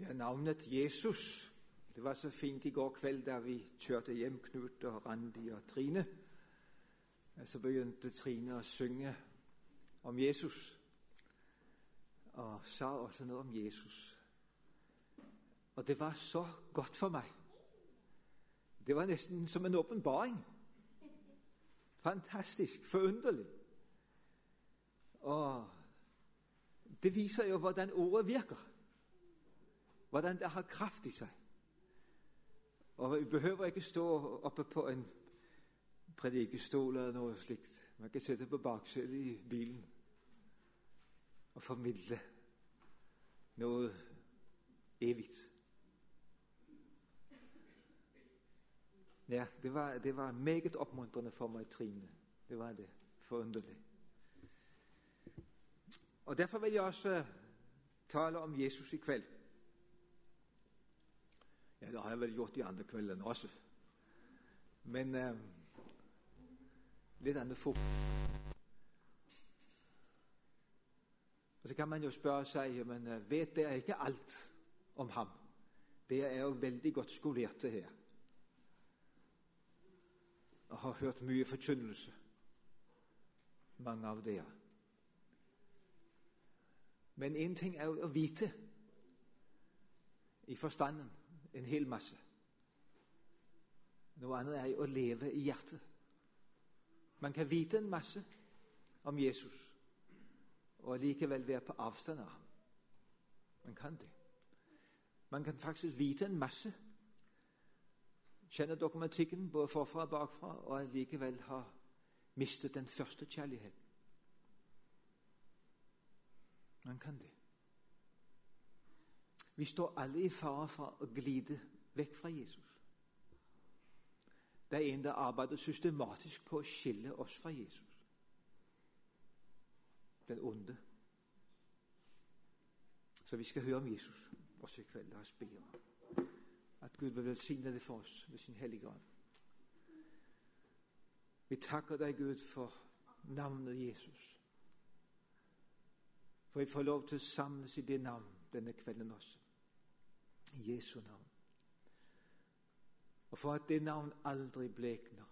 Ja, navnet Jesus. Det var så fint i går kveld da vi kjørte hjem, Knut og Randi og Trine. Så begynte Trine å synge om Jesus. Og sa også noe om Jesus. Og det var så godt for meg. Det var nesten som en åpenbaring. Fantastisk. Forunderlig. Og det viser jo hvordan ordet virker. Hvordan det har kraft i seg. Og Vi behøver ikke stå oppe på en predikestol eller noe slikt. Man kan sitte på baksetet i bilen og formidle noe evig. Ja, det var, det var meget oppmuntrende for meg, Trine. Det var det. Forunderlig. Og Derfor vil jeg også tale om Jesus i kveld. Det har jeg vel gjort de andre kveldene også. Men eh, litt annet fokus. Og Så kan man jo spørre seg men eh, vet dere ikke alt om ham. Dere er jo veldig godt skolerte her og har hørt mye forkynnelse, mange av dere. Men én ting er jo å vite i forstanden en hel masse. Noe annet er å leve i hjertet. Man kan vite en masse om Jesus og likevel være på avstand av ham. Man kan det. Man kan faktisk vite en masse, kjenne dokumentikken både forfra og bakfra, og likevel ha mistet den første kjærligheten. Man kan det. Vi står alle i fare for å glide vekk fra Jesus. Det er en der arbeider systematisk på å skille oss fra Jesus. Den onde. Så vi skal høre om Jesus også i kveld. La oss be om at Gud vil velsigne det for oss med sin hellige ånd. Vi takker deg, Gud, for navnet Jesus. For vi får lov til å samles i det navn denne kvelden også. I Jesu navn. Og for at det navn aldri blekner.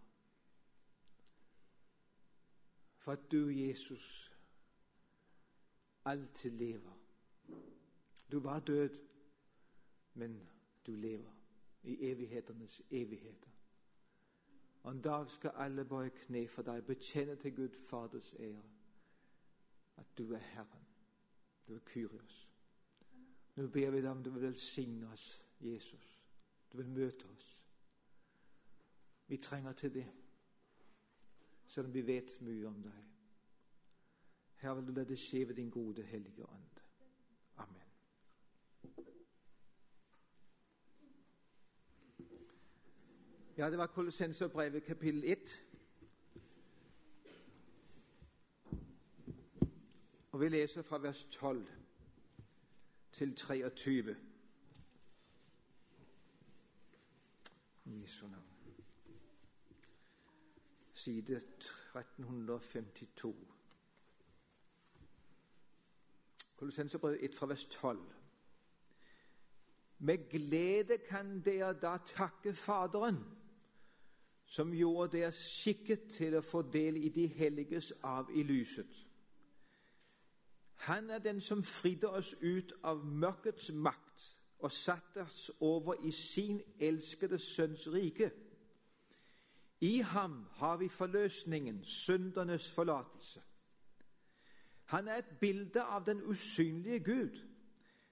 For at du, Jesus, alltid lever. Du var død, men du lever i evighetenes evigheter. Og en dag skal alle bøye kne for deg, bekjenne til Gud Faders ære at du er Herren. Du er Kyrios. Nå ber vi deg om du vil velsigne oss, Jesus. Du vil møte oss. Vi trenger til det, selv om vi vet mye om deg. Her vil du la det skje ved din gode, hellige ånd. Amen. Ja, det var Kolossenserbrevet kapittel 1. Og vi leser fra vers 12 til 23. Jesu navn. Side 1352. Kolossenserbrevet 1 fra vers 12. Med glede kan dere da takke Faderen, som gjorde dere skikket til å få del i de helliges av i lyset. Han er den som fridde oss ut av mørkets makt og satte oss over i sin elskede Sønns rike. I ham har vi forløsningen, syndernes forlatelse. Han er et bilde av den usynlige Gud,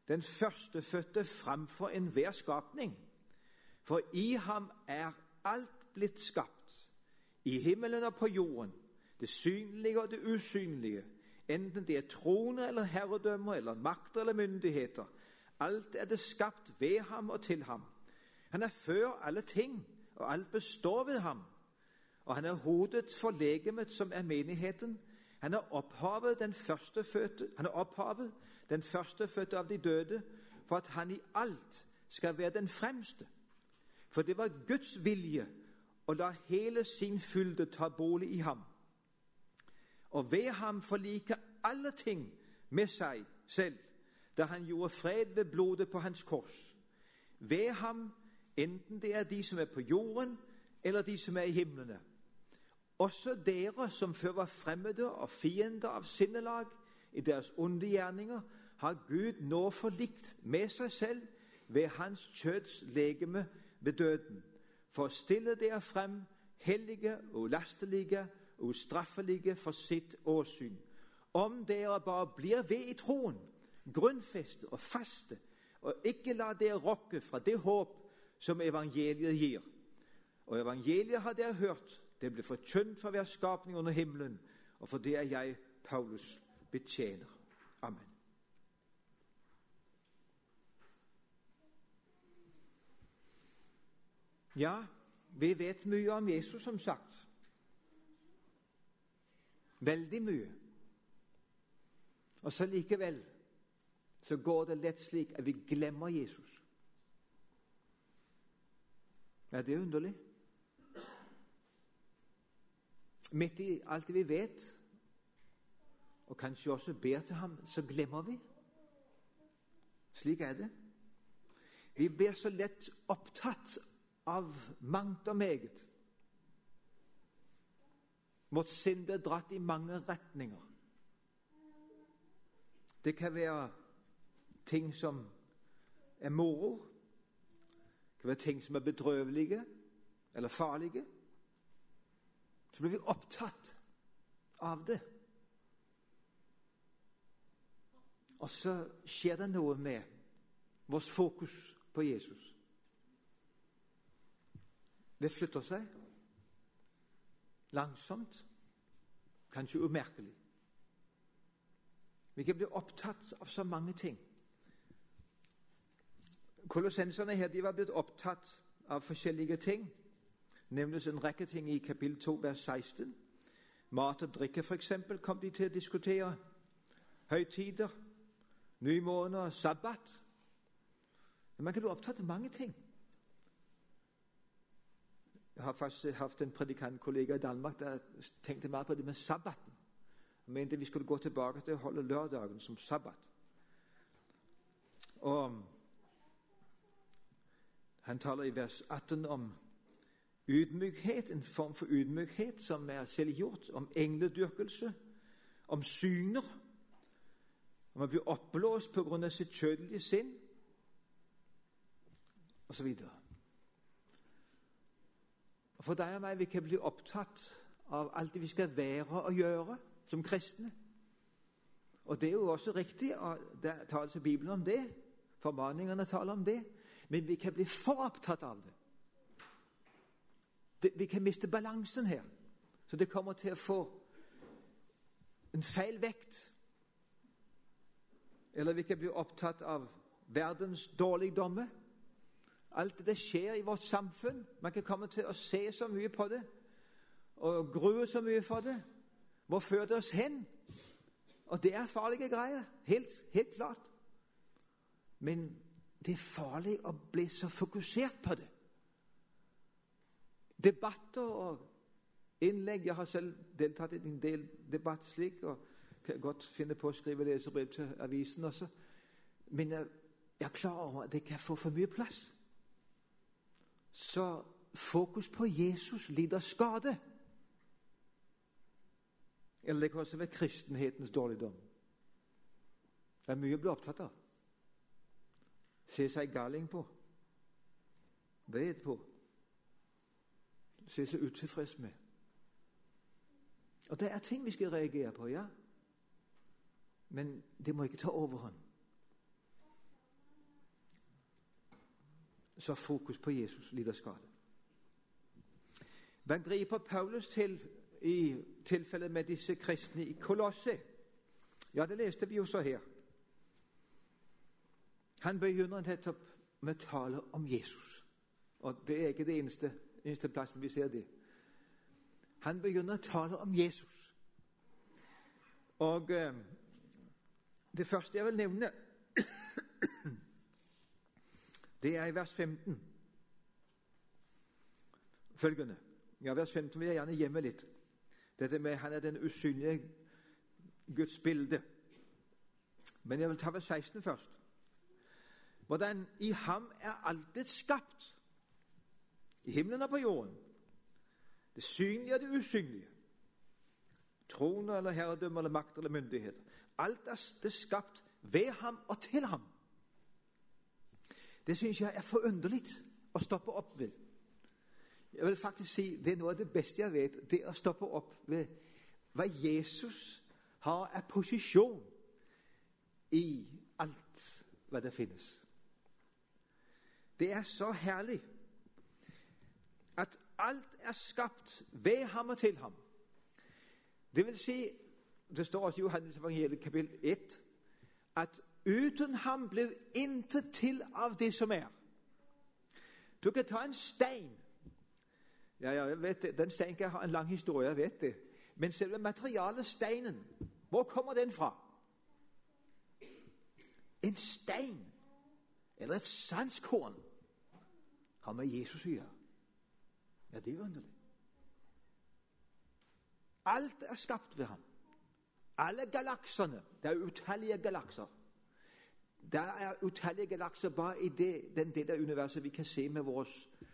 den førstefødte framfor enhver skapning. For i ham er alt blitt skapt, i himmelen og på jorden, det synlige og det usynlige enten det er troner eller herredømmer eller makter eller myndigheter. Alt er det skapt ved ham og til ham. Han er før alle ting, og alt består ved ham. Og han er hodet for legemet, som er menigheten. Han er opphavet den førstefødte, han er opphavet, den førstefødte av de døde, for at han i alt skal være den fremste. For det var Guds vilje å la hele sin fylde ta bolig i ham og ved ham forlike alle ting med seg selv, da han gjorde fred ved blodet på hans kors. Ved ham, enten det er de som er på jorden, eller de som er i himlene. Også dere som før var fremmede og fiender av sinnelag i deres onde gjerninger, har Gud nå forlikt med seg selv ved hans kjøds legeme ved døden, for å stille dere frem hellige, og ulastelige, ustraffelige for sitt åsyn. Om dere bare blir ved i troen, grunnfeste og faste, og ikke la dere rokke fra det håp som evangeliet gir. Og evangeliet har dere hørt, det ble forkynt for hver skapning under himmelen, og for det er jeg, Paulus, betjener. Amen. Ja, vi vet mye om Jesus, som sagt. Veldig mye. Og så likevel så går det lett slik at vi glemmer Jesus. Er det underlig? Midt i alt vi vet, og kanskje også ber til ham, så glemmer vi. Slik er det. Vi blir så lett opptatt av mangt og meget. Vårt sinn blir dratt i mange retninger. Det kan være ting som er moro. Det kan være ting som er bedrøvelige eller farlige. Så blir vi opptatt av det. Og så skjer det noe med vårt fokus på Jesus. Det flytter seg langsomt, kanskje umerkelig. Vi kan bli opptatt av så mange ting. Kolossenserne her de var blitt opptatt av forskjellige ting. nevnes en rekke ting i kapittel 2, vers 16. Mat og drikke, f.eks., kom de til å diskutere. Høytider, nymåneder, sabbat. Men man kan bli opptatt av mange ting. Jeg har faktisk hatt en predikantkollega i Danmark der tenkte mer på det med sabbaten. Han mente vi skulle gå tilbake til å holde lørdagen som sabbat. Og Han taler i vers 18 om ydmykhet, en form for ydmykhet som er selvgjort, om engledyrkelse, om syner, om å bli oppblåst pga. sitt kjødelige sinn, osv. For deg og meg vi kan bli opptatt av alt det vi skal være og gjøre som kristne. Og det er jo også riktig, og det tales i Bibelen om det. Formaningene taler om det. Men vi kan bli for opptatt av det. det. Vi kan miste balansen her. Så det kommer til å få en feil vekt. Eller vi kan bli opptatt av verdens dårligdommer. Alt det skjer i vårt samfunn. Man kan komme til å se så mye på det og grue så mye for det. Hvor fører det oss hen? Og det er farlige greier. Helt, helt klart. Men det er farlig å bli så fokusert på det. Debatter og innlegg Jeg har selv deltatt i en del debatt slik og kan godt finne på å skrive leserbrev til avisen også. Men jeg, jeg er klar over at det kan få for mye plass. Så fokus på Jesus lider skade. Eller det kan også være kristenhetens dårligdom. Det er mye å bli opptatt av. Se seg galing på. Vred på. Se seg utilfreds med. Og det er ting vi skal reagere på, ja. Men det må ikke ta overhånd. Så fokus på Jesus lider skade. Hva griper Paulus til i tilfellet med disse kristne i Kolosse? Ja, det leste vi jo så her. Han begynner nettopp med tale om Jesus. Og det er ikke det eneste, eneste plassen vi ser det. Han begynner å tale om Jesus. Og eh, det første jeg vil nevne det er i vers 15. Følgende. Ja, vers 15 vil jeg gjerne gjemme litt. Dette med han er den usynlige Guds bilde. Men jeg vil ta vers 16 først. Hvordan i ham er alt blitt skapt. I himmelen og på jorden. Det synlige og det usynlige. Troner eller herredømme eller makt eller myndigheter. Alt er det skapt ved ham og til ham. Det syns jeg er forunderlig å stoppe opp ved. Jeg vil faktisk si det er noe av det beste jeg vet, det å stoppe opp ved hva Jesus har av posisjon i alt hva det finnes. Det er så herlig at alt er skapt ved ham og til ham. Det vil si, det står også i Johannes evangeliet kapittel 1, at uten ham ble intet til av det som er. Du kan ta en stein. Ja, ja, jeg vet det. Den steinen kan ha en lang historie, jeg vet det. Men selve materialet steinen, hvor kommer den fra? En stein eller et sandskorn har med Jesus å gjøre. Ja, det er underlig. Alt er skapt ved ham. Alle galaksene. Det er utallige galakser. Det er utallige galakser bare i det, den delen av universet vi kan se med våre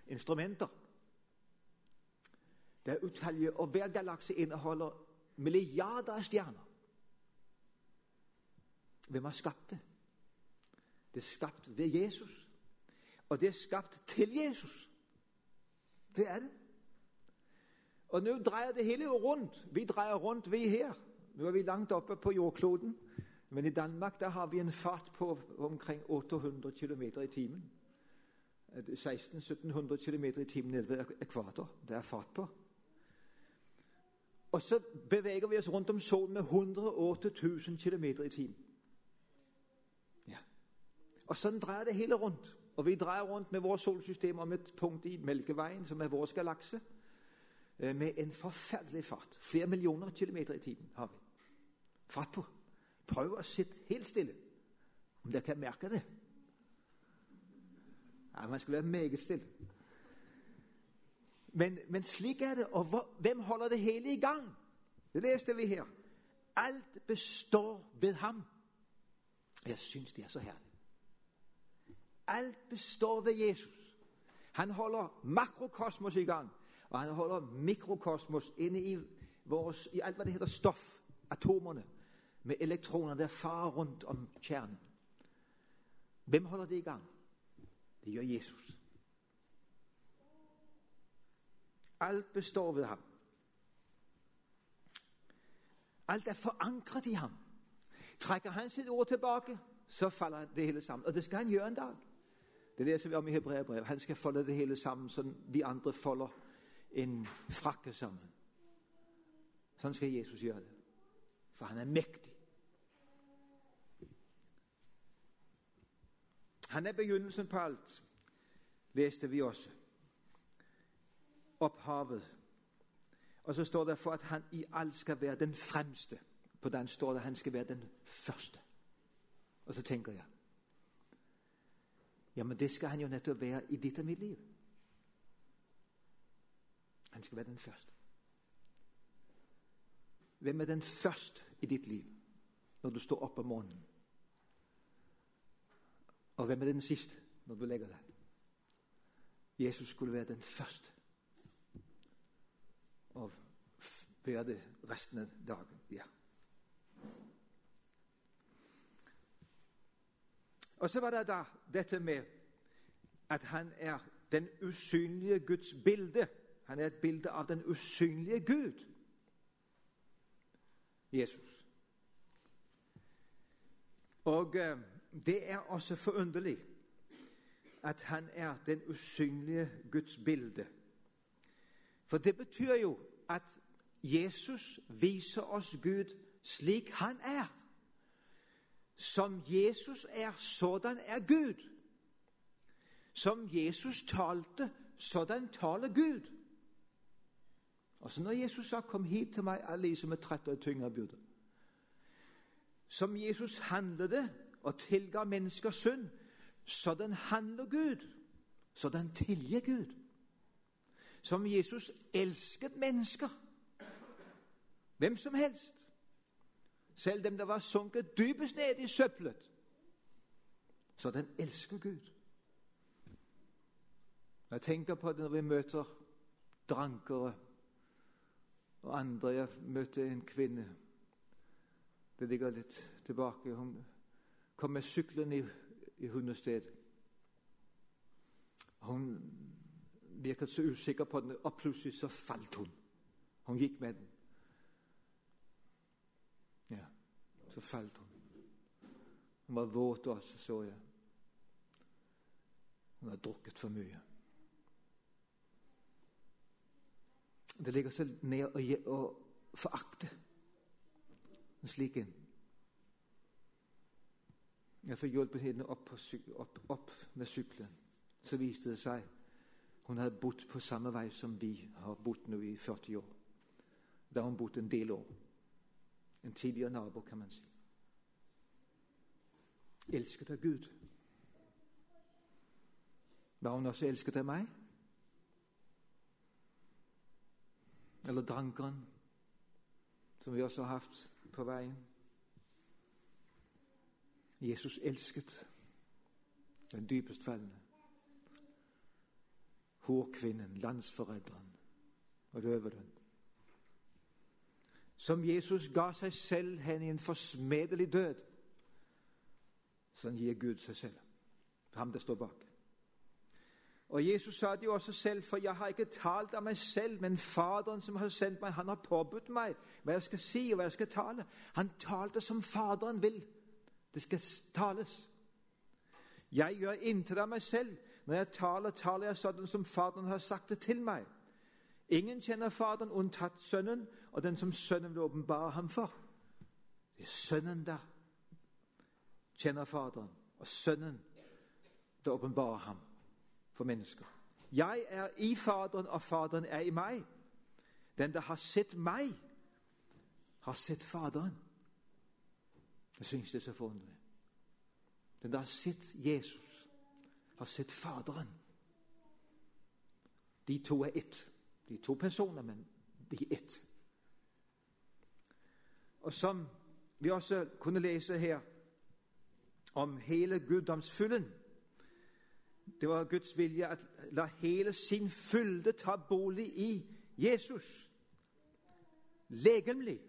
instrumenter. Det er utallige, og Hver galakse inneholder milliarder av stjerner. Hvem har skapt det? Det er skapt ved Jesus. Og det er skapt til Jesus. Det er det. Og nå dreier det hele rundt. Vi dreier rundt, vi her. Nå er vi langt oppe på jordkloden. Men i Danmark der har vi en fart på omkring 800 km i timen. 1600-1700 km i timen nede ved ekvator. Det er fart på. Og så beveger vi oss rundt om solen med 108 000 km i timen. Ja. Og sånn dreier det hele rundt. Og vi dreier rundt med vårt solsystem om et punkt i Melkeveien, som er vår galakse, eh, med en forferdelig fart. Flere millioner kilometer i timen har vi. Fart på. Prøv å sitte helt stille, om dere kan merke det. Ja, Man skal være meget stille. Men, men slik er det. Og hvor, hvem holder det hele i gang? Det leste vi her. Alt består ved ham. Jeg syns det er så herlig. Alt består ved Jesus. Han holder makrokosmos i gang, og han holder mikrokosmos inne i, vores, i alt hva det heter stoff, atomene, med elektroner der farer rundt om kjernen. Hvem holder det i gang? Det gjør Jesus. Alt består ved ham. Alt er forankret i ham. Trekker han sitt ord tilbake, så faller det hele sammen. Og det skal han gjøre en dag. Det leser vi om i Hebreabrevet. Han skal folde det hele sammen som vi andre folder en frakke sammen. Sånn skal Jesus gjøre det. For han er mektig. Han er begynnelsen på alt, leste vi også. Opphavet. Og så står det for at han i alt skal være den fremste. På den står det at han skal være den første. Og så tenker jeg ja, men det skal han jo nettopp være i ditt og mitt liv. Han skal være den første. Hvem er den første i ditt liv når du står opp om morgenen? Og hvem er den siste når du legger deg? Jesus skulle være den første. Og være det resten av dagen. Ja. Og så var det da dette med at han er den usynlige Guds bilde. Han er et bilde av den usynlige Gud. Jesus. Og eh, det er også forunderlig at han er den usynlige Guds bilde. For det betyr jo at Jesus viser oss Gud slik han er. Som Jesus er, sådan er Gud. Som Jesus talte, sådan taler Gud. Og så når Jesus sa 'Kom hit til meg, alle som er trette og tyngre byrder' Som Jesus handlet og tilga mennesker synd, så den handler Gud. så den tilgir Gud. Som Jesus elsket mennesker. Hvem som helst. selv dem der var sunket dypest ned i søppelet. Så den elsker Gud. Jeg tenker på det når vi møter drankere og andre. Jeg møtte en kvinne. Det ligger litt tilbake. Hun kom med syklen i, i hundested. Hun virket så usikker på den, og plutselig så falt hun. Hun gikk med den. Ja, så falt hun. Hun var våt også, så jeg. Hun har drukket for mye. Det ligger så ned å forakte en slik en. Jeg fikk hjulpet henne opp, opp, opp, med sykkelen. Så viste det seg hun hadde bodd på samme vei som vi har bodd nå i 40 år. Da har hun bodd en del år. En tidligere nabo, kan man si. Elsket av Gud. Var hun også elsket av meg? Eller drankeren, som vi også har hatt på veien? Jesus elsket den dypest fallende. Hårkvinnen, landsforræderen og røveren. Som Jesus ga seg selv hen i en forsmedelig død. Sånn gir Gud seg selv. Ham det står bak. Og Jesus sa det jo også selv, for jeg har ikke talt av meg selv, men Faderen som har sendt meg, han har påbudt meg hva jeg skal si og hva jeg skal tale. Han talte som Faderen vil. Det skal tales. Jeg gjør inntil av meg selv. Når jeg taler, taler jeg sånn som Faderen har sagt det til meg. Ingen kjenner Faderen unntatt Sønnen, og den som Sønnen vil åpenbare ham for. Det er Sønnen der kjenner Faderen, og Sønnen vil åpenbare ham for mennesker. Jeg er i Faderen, og Faderen er i meg. Den der har sett meg, har sett Faderen. Jeg syns det er så forunderlig. Den der har sett Jesus, har sett Faderen. De to er ett. De er to personer, men de er ett. Og som vi også kunne lese her om hele guddomsfyllen det var Guds vilje at la hele sin fylde ta bolig i Jesus. Legemlig.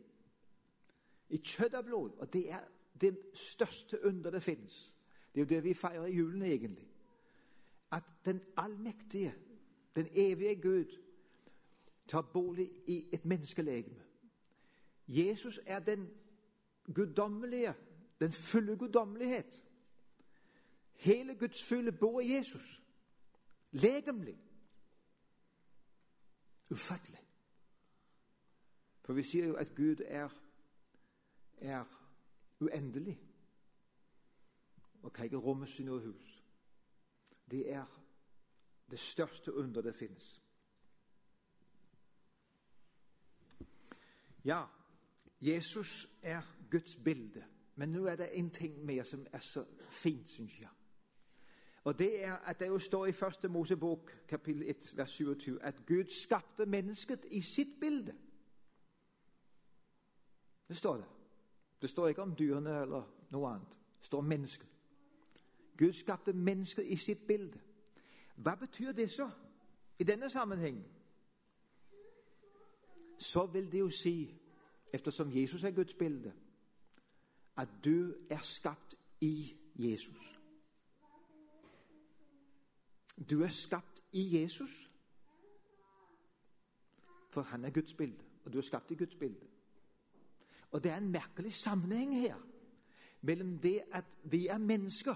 I kjøtt og blod. Og det er det største under det fins. Det er jo det vi feirer i julen, egentlig. At den allmektige, den evige Gud, tar bolig i et menneskelegeme. Jesus er den guddommelige, den fulle guddommelighet. Hele Guds fylde bor i Jesus. Legemlig. Ufattelig. For vi sier jo at Gud er, er uendelig og kan ikke rommes i noe hus. Det er det største under det finnes. Ja, Jesus er Guds bilde. Men nå er det en ting mer som er så fint, syns jeg. Og det er at det jo står i første Mosebok, kapittel 1, vers 27, at Gud skapte mennesket i sitt bilde. Det står det. Det står ikke om dyrene eller noe annet. Det står om mennesket. Gud skapte mennesket i sitt bilde. Hva betyr det så i denne sammenhengen? Så vil det jo si, eftersom Jesus er Guds bilde, at du er skapt i Jesus. Du er skapt i Jesus. For han er Guds bilde, og du er skapt i Guds bilde. Og det er en merkelig sammenheng her mellom det at vi er mennesker,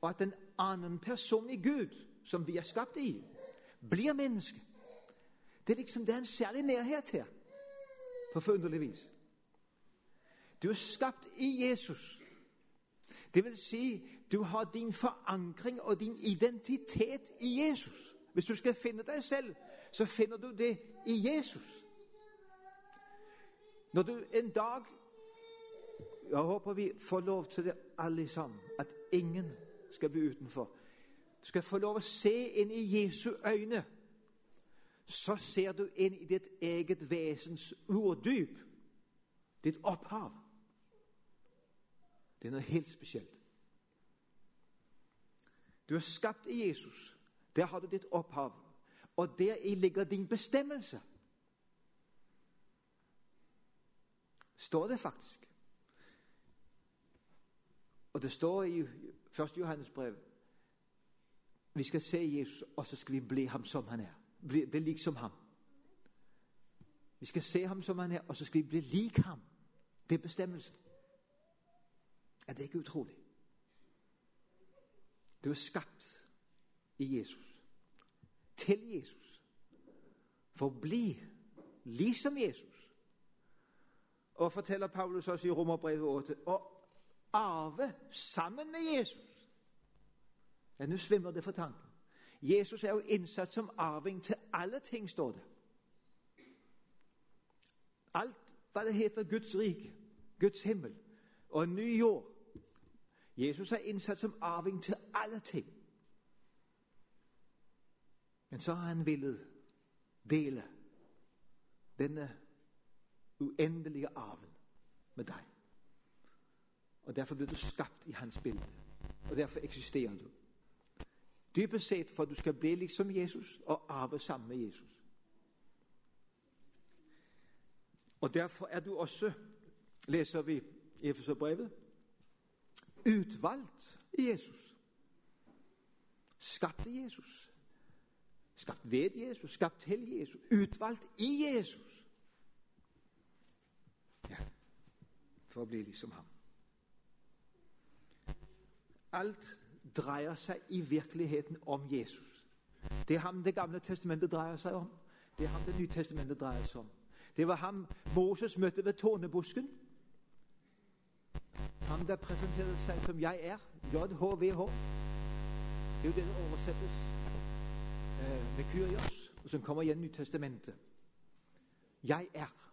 og at en annen person i Gud, som vi er skapt i, blir menneske. Det er liksom det er en særlig nærhet her, på forunderlig vis. Du er skapt i Jesus. Det vil si, du har din forankring og din identitet i Jesus. Hvis du skal finne deg selv, så finner du det i Jesus. Når du en dag Jeg håper vi får lov til det alle sammen, at ingen skal bli utenfor. Du skal få lov å se inn i Jesu øyne. Så ser du inn i ditt eget vesens urdyp, ditt opphav. Det er noe helt spesielt. Du er skapt i Jesus. Der har du ditt opphav. Og deri ligger din bestemmelse. Står det faktisk. Og det står i 1. Johannes brev vi skal se Jesus, og så skal vi bli ham som han er. Bli, bli lik som ham. Vi skal se ham som han er, og så skal vi bli lik ham. Det er bestemmelsen. Er det ikke utrolig? Du er skapt i Jesus. Til Jesus. For å bli liksom Jesus. Og forteller Paulus også i Romerbrevet 8 å arve sammen med Jesus. Ja, Nå svimler det for tanken. Jesus er jo innsatt som arving til alle ting, står det. Alt hva det heter Guds rike, Guds himmel og en ny jord. Jesus er innsatt som arving til alle ting. Men så har han villet dele denne uendelige arven med deg. Og Derfor blir du skapt i hans bilde, og derfor eksisterer du. Dypest sett for at du skal bli liksom Jesus og arve sammen med Jesus. Og Derfor er du også, leser vi i Efeserbrevet, utvalgt i Jesus. Skapt i Jesus. Skapt ved Jesus, skapt til Jesus, utvalgt i Jesus. Ja, for å bli liksom ham. Alt dreier seg i virkeligheten om Jesus. Det er ham Det gamle testamentet dreier seg om. Det er ham Det nye testamentet dreier seg om. Det var ham Moses møtte ved tårnebusken. Han der presenterte seg som 'jeg er'. JHVH. Det er jo det det oversettes eh, med Kyrios, og som kommer igjen i Nytestamentet. 'Jeg er'.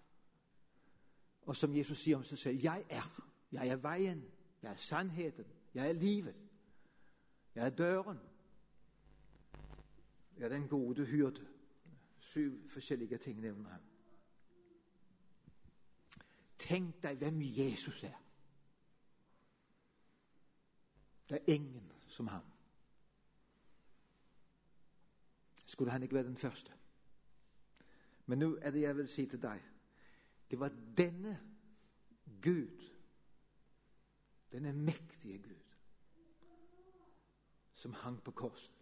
Og som Jesus sier om seg selv 'Jeg er'. Jeg er veien. Jeg er sannheten. Jeg er livet. Jeg er døren. Jeg er den gode hyrde. Syv forskjellige ting nevner han. Tenk deg hvem Jesus er. Det er ingen som ham. Skulle han ikke være den første? Men nå er det jeg vil si til deg. Det var denne Gud, denne mektige Gud, som hang på korset.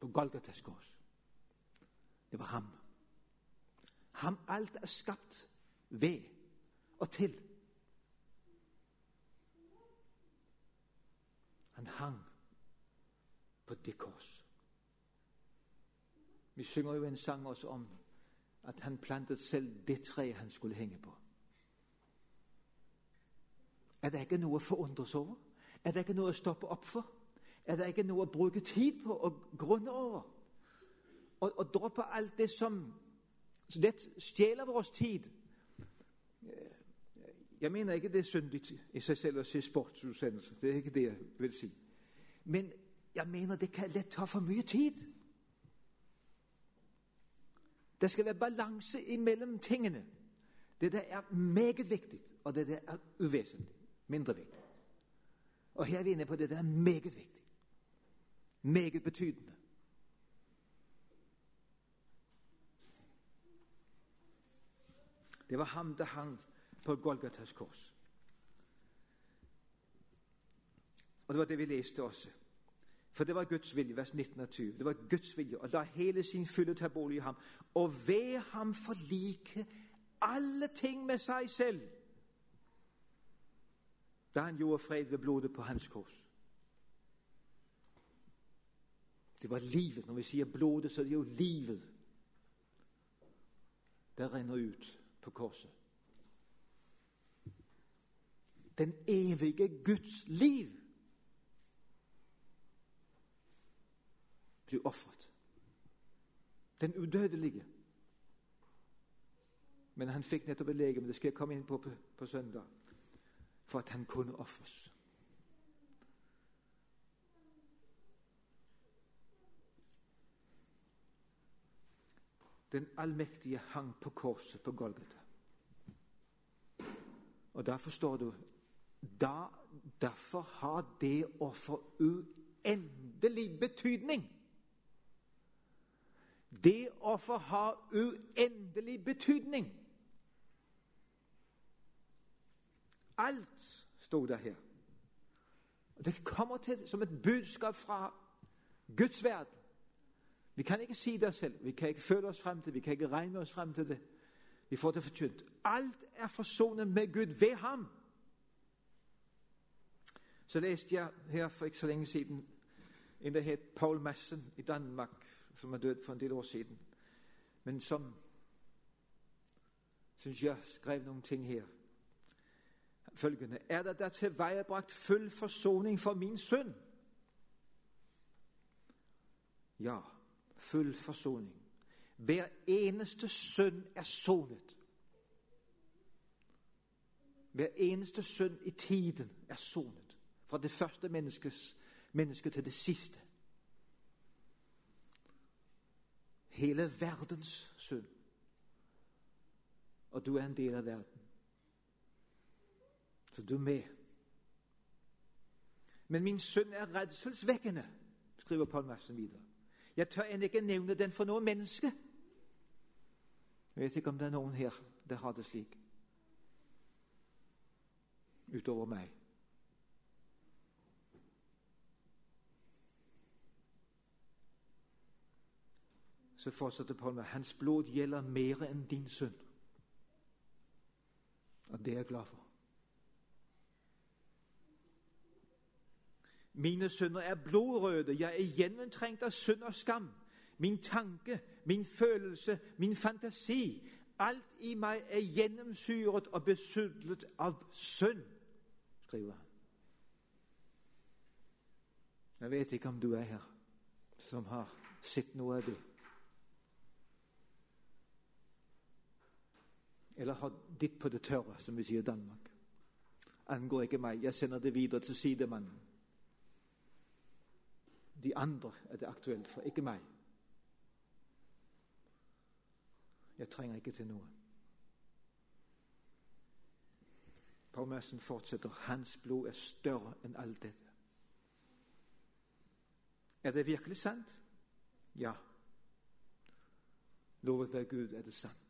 På Golgatas kors. Det var ham. Ham alt er skapt ved og til. Han hang på det kors. Vi synger jo en sang også om at han plantet selv det treet han skulle henge på. Er det ikke noe å forundres over? Er det ikke noe å stoppe opp for? Er det ikke noe å bruke tid på og grunne over? Og, og droppe alt det som lett stjeler vår tid? Jeg mener ikke det er syndig i seg selv å se sportsutsendelser. Det er ikke det jeg vil si. Men jeg mener det kan lett ta for mye tid. Det skal være balanse imellom tingene. Det der er meget viktig, og det der er uvesentlig. Mindre viktig. Og her er vi inne på det der er meget viktig. Meget betydende. Det var ham det hang på Golgatas kors. Og Det var det vi leste også. For det var Guds vilje, vers 19 og 20. Det var Guds vilje å la hele sin fylde ta bolig i ham, og ved ham forlike alle ting med seg selv. Da han gjorde fred ved blodet på hans kors. Det var livet. Når vi sier blodet, så er det jo livet. Det renner ut på korset den evige Guds liv blir ofret. Den udødelige. Men han fikk nettopp et legeme, det skal jeg komme inn på, på på søndag, for at han kunne ofres. Den allmektige hang på korset på Golgata. Og da forstår du da, derfor har det offer uendelig betydning. Det offer har uendelig betydning. Alt sto der her. Det kommer til som et budskap fra Guds verden. Vi kan ikke si det selv, vi kan ikke føle oss frem til det, vi kan ikke regne oss frem til det. Vi får det forkynt. Alt er forsonet med Gud ved ham. Så leste jeg her for ikke så lenge siden en der het Paul Massen i Danmark, som er død for en del år siden, men som syns jeg skrev noen ting her. Følgende Er det der tilveiebrakt full forsoning for min synd? Ja, full forsoning. Hver eneste synd er sonet. Hver eneste synd i tiden er sonet. Fra det første menneske til det siste. Hele verdens synd. Og du er en del av verden. Så du er med. Men min synd er redselsvekkende, skriver Paul Madsen videre. Jeg tør ennå ikke nevne den for noe menneske. Jeg vet ikke om det er noen her der har det slik. Utover meg. Så fortsatte Paul med hans blod gjelder mer enn din synd. Og det er jeg glad for. Mine synder er blodrøde. Jeg er gjennomtrengt av synd og skam. Min tanke, min følelse, min fantasi. Alt i meg er gjennomsyret og besudlet av synd, skriver han. Jeg vet ikke om du er her som har sett noe av det. Eller har ditt på det tørre, som vi sier i Danmark. Angår ikke meg. Jeg sender det videre til sidemannen. De andre er det aktuelt for, ikke meg. Jeg trenger ikke til noe. Paul Messen fortsetter. Hans blod er større enn alt dette. Er det virkelig sant? Ja. Lovet være Gud er det sant.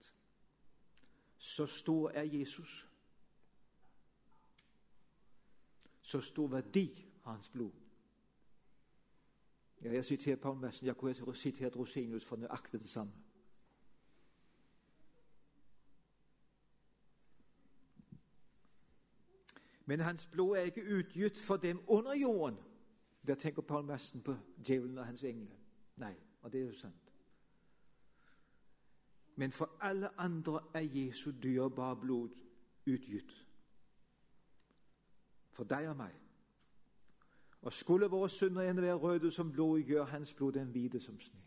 Så stor er Jesus. Så stor verdi har hans blod. Ja, jeg siterer Paul Messen. Jeg kunne sitert Rosenius for nøyaktig det samme. Men hans blod er ikke utgitt for dem under jorden. Der tenker Paul Messen på djevelen og hans engler. Nei, og det er jo sant. Men for alle andre er Jesu dyrebare blod utgitt. For deg og meg. Og skulle våre synder ene være røde som blod, gjør hans blod den hvite som sne.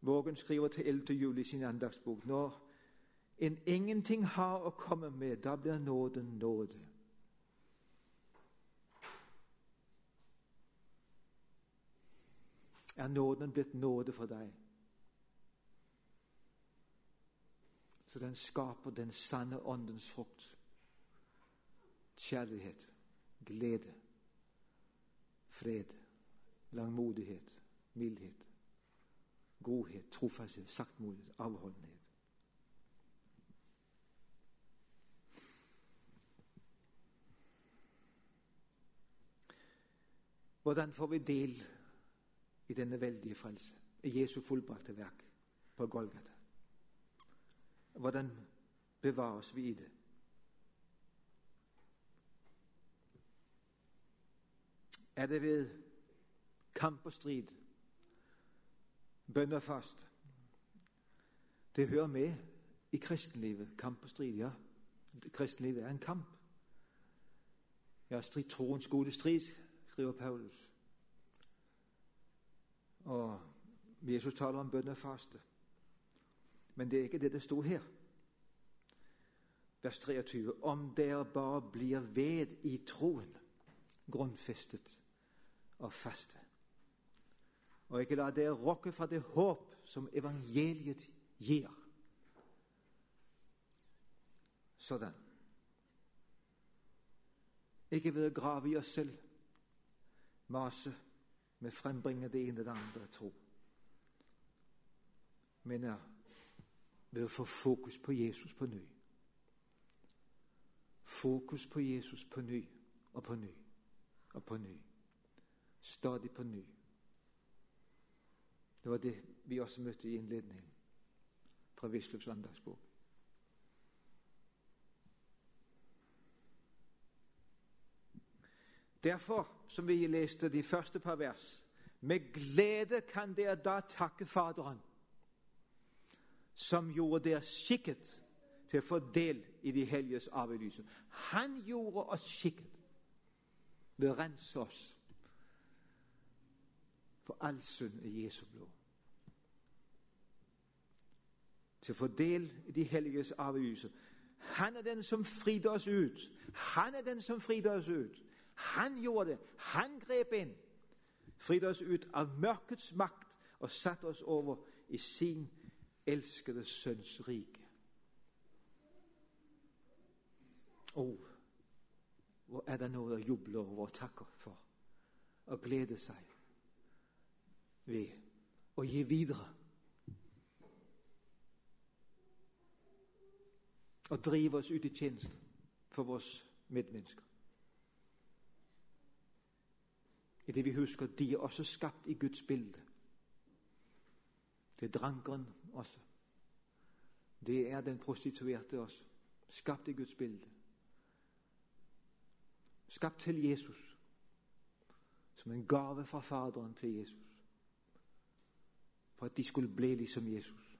Vågen skriver til 11. juli i sin andagsbok når en ingenting har å komme med, da blir nåden nåde. Er nåden blitt nåde for deg? Så den skaper den sanne åndens frukt. Kjærlighet, glede, fred, langmodighet, mildhet, godhet, trofasthet, saktmodighet, avholdenhet. Hvordan får vi del i denne veldige frelse, i Jesu fullbrakte verk på Golgata? Hvordan bevares vi i det? Er det ved kamp og strid, bønn fast? Det hører med i kristenlivet. Kamp og strid, ja. Kristenlivet er en kamp. Ja, strid, troens gode strid, skriver Paulus. Og Jesus taler om bønn faste. Men det er ikke det det sto her. Vers 23. Om dere bare blir ved i troen, grunnfestet og faste. Og ikke la dere rokke fra det håp som evangeliet gir. Sådan. Ikke ved å grave i oss selv, mase med frembringe det ene eller det andre tro. Men ved å få fokus på Jesus på ny. Fokus på Jesus på ny og på ny og på ny. Stadig på ny. Det var det vi også møtte i innledningen fra Wisløffs andagsbok. Derfor, som vi leste de første par vers, med glede kan dere da takke Faderen, som gjorde dere skikket til å få del i de helliges arvelyse. Han gjorde oss skikket ved å rense oss for all synd i Jesu blod. Til å få del i de helliges arvelyse. Han er den som fridde oss ut. Han er den som fridde oss ut. Han gjorde det. Han grep inn. Fridde oss ut av mørkets makt og satte oss over i sin elskede sønns rike. Oh, hvor er det noe å juble over og takke for og glede seg ved å gi videre. Og drive oss ut i tjeneste for våre medmennesker. I det vi husker de er også skapt i Guds bilde. Det er drankeren også. Det er den prostituerte også. Skapt i Guds bilde. Skapt til Jesus. Som en gave fra Faderen til Jesus. For at de skulle bli liksom Jesus.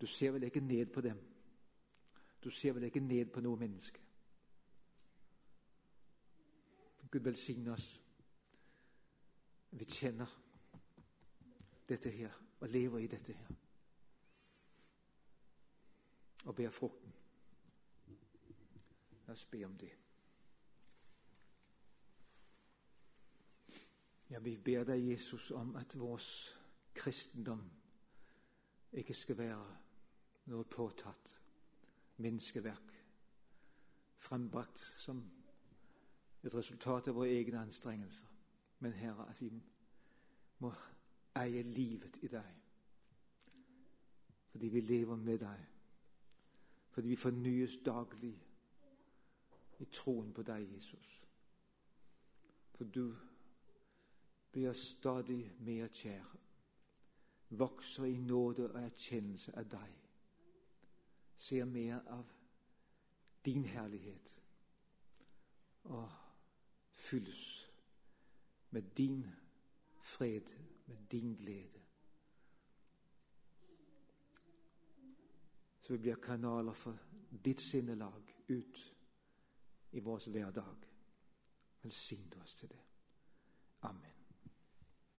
Du ser vel ikke ned på dem. Du ser vel ikke ned på noe menneske. Gud velsigne oss. Vi kjenner dette her og lever i dette her. Og ber frukten. La oss be om det. Ja, vi ber deg, Jesus, om at vår kristendom ikke skal være noe påtatt menneskeverk, frembrakt som et resultat av våre egne anstrengelser. Men Herre, at vi må eie livet i deg. Fordi vi lever med deg. Fordi vi fornyes daglig i troen på deg, Jesus. For du blir stadig mer kjær. Vokser i nåde og erkjennelse av deg. Ser mer av din herlighet. Og fylles med din fred, med din glede. Så vi blir kanaler for ditt sinnelag ut i vår hverdag. Velsign oss til det. Amen.